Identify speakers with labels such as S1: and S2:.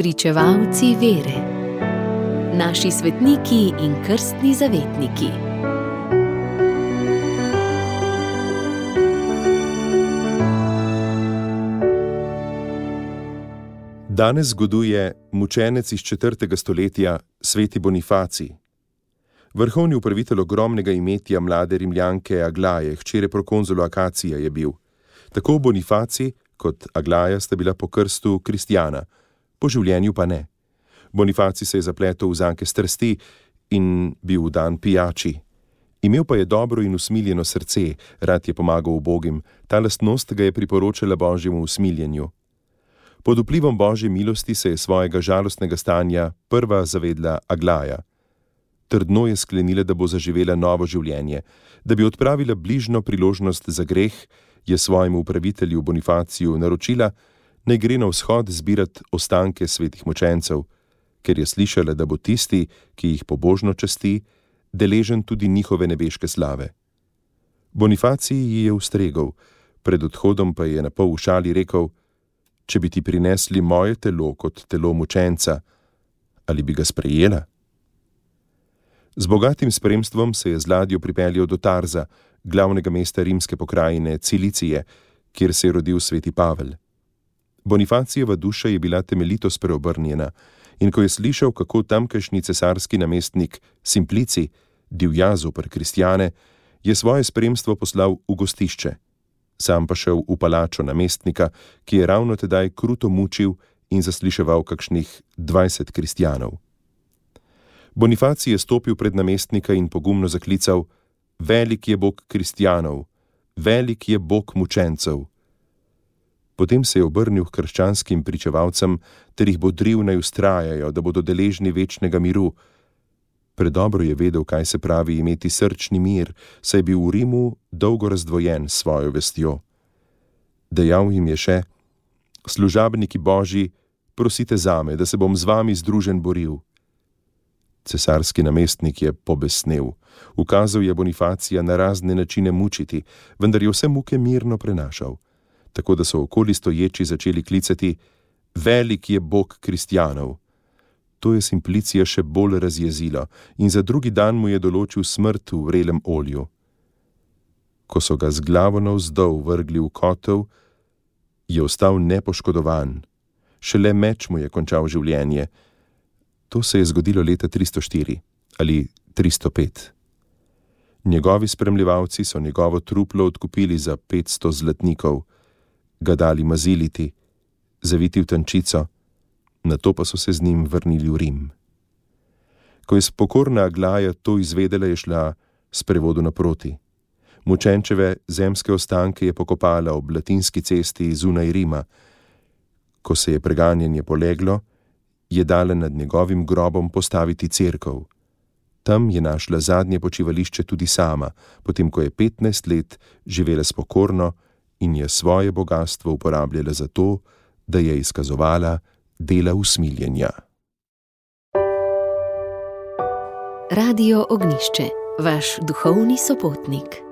S1: Pričevalci vere, naši svetniki in krstni zavetniki.
S2: Danes zgoduje mučenec iz 4. stoletja, sveti Bonifacij. Vrhovni upravitelj ogromnega imetja mlade rimljanke Aglaje, hčere prokonzula Akacija, je bil. Tako Bonifacij kot Aglaja sta bila po krstu kristjana, po življenju pa ne. Bonifacij se je zapletel v zanke strasti in bil dan pijači. Imel pa je dobro in usmiljeno srce, rad je pomagal ubogim, ta lastnost ga je priporočala božjemu usmiljenju. Pod vplivom božje milosti se je svojega žalostnega stanja prva zavedla Aglaja. Trdno je sklenila, da bo zaživela novo življenje, da bi odpravila bližno priložnost za greh, je svojemu upravitelju Bonifaciju naročila, naj gre na vzhod zbirati ostanke svetih mučencev, ker je slišala, da bo tisti, ki jih pobožno časti, deležen tudi njihove nebeške slave. Bonifacij ji je ustregal, pred odhodom pa je na pol v šali rekel: če bi ti prinesli moje telo kot telo mučenca, ali bi ga sprejela? Z bogatim spremstvom se je z ladjo pripeljal do Tarza, glavnega mesta rimske pokrajine Cilicije, kjer se je rodil sveti Pavel. Bonifacijeva duša je bila temeljito spreobrnjena, in ko je slišal, kako tamkajšnji cesarski namestnik Simplici divja zoper kristjane, je svoje spremstvo poslal v gostišče sam pa šel v palačo namestnika, ki je ravno tedaj kruto mučil in zasliševal kakšnih dvajset kristjanov. Bonifacij je stopil pred namestnika in pogumno zaklical: Velik je Bog kristjanov, velik je Bog mučencev. Potem se je obrnil k krščanskim pričevalcem ter jih bodril naj ustrajajo, da bodo deležni večnega miru, Predobro je vedel, kaj se pravi imeti srčni mir, saj je bil v Rimu dolgo razdvojen s svojo vestjo. Dejal jim je še: Služabniki božji, prosite zame, da se bom z vami združen boril. Cesarski namestnik je pobesnel, ukazal je Bonifacija na razne načine mučiti, vendar je vse muke mirno prenašal, tako da so okoli stoječi začeli klicati: Velik je Bog kristjanov. To je simplicija še bolj razjezila in za drugi dan mu je določil smrt v vrelem olju. Ko so ga z glavo navzdol vrgli v kotel, je ostal nepoškodovan, šele meč mu je končal življenje. To se je zgodilo leta 304 ali 305. Njegovi spremljevalci so njegovo truplo odkupili za 500 zlatnikov, ga dali maziliti, zaviti v tančico na to pa so se z njim vrnili v Rim. Ko je spokorna Aglaja to izvedela, je šla s prevodu naproti. Mučenčeve zemske ostanke je pokopala ob latinski cesti zunaj Rima. Ko se je preganjanje poleglo, je dala nad njegovim grobom postaviti crkv. Tam je našla zadnje počivališče tudi sama, potem ko je 15 let živela spokorno in je svoje bogatstvo uporabljala za to, da je izkazovala dela usmiljenja.
S1: Radio Ognišče, vaš duhovni sopotnik.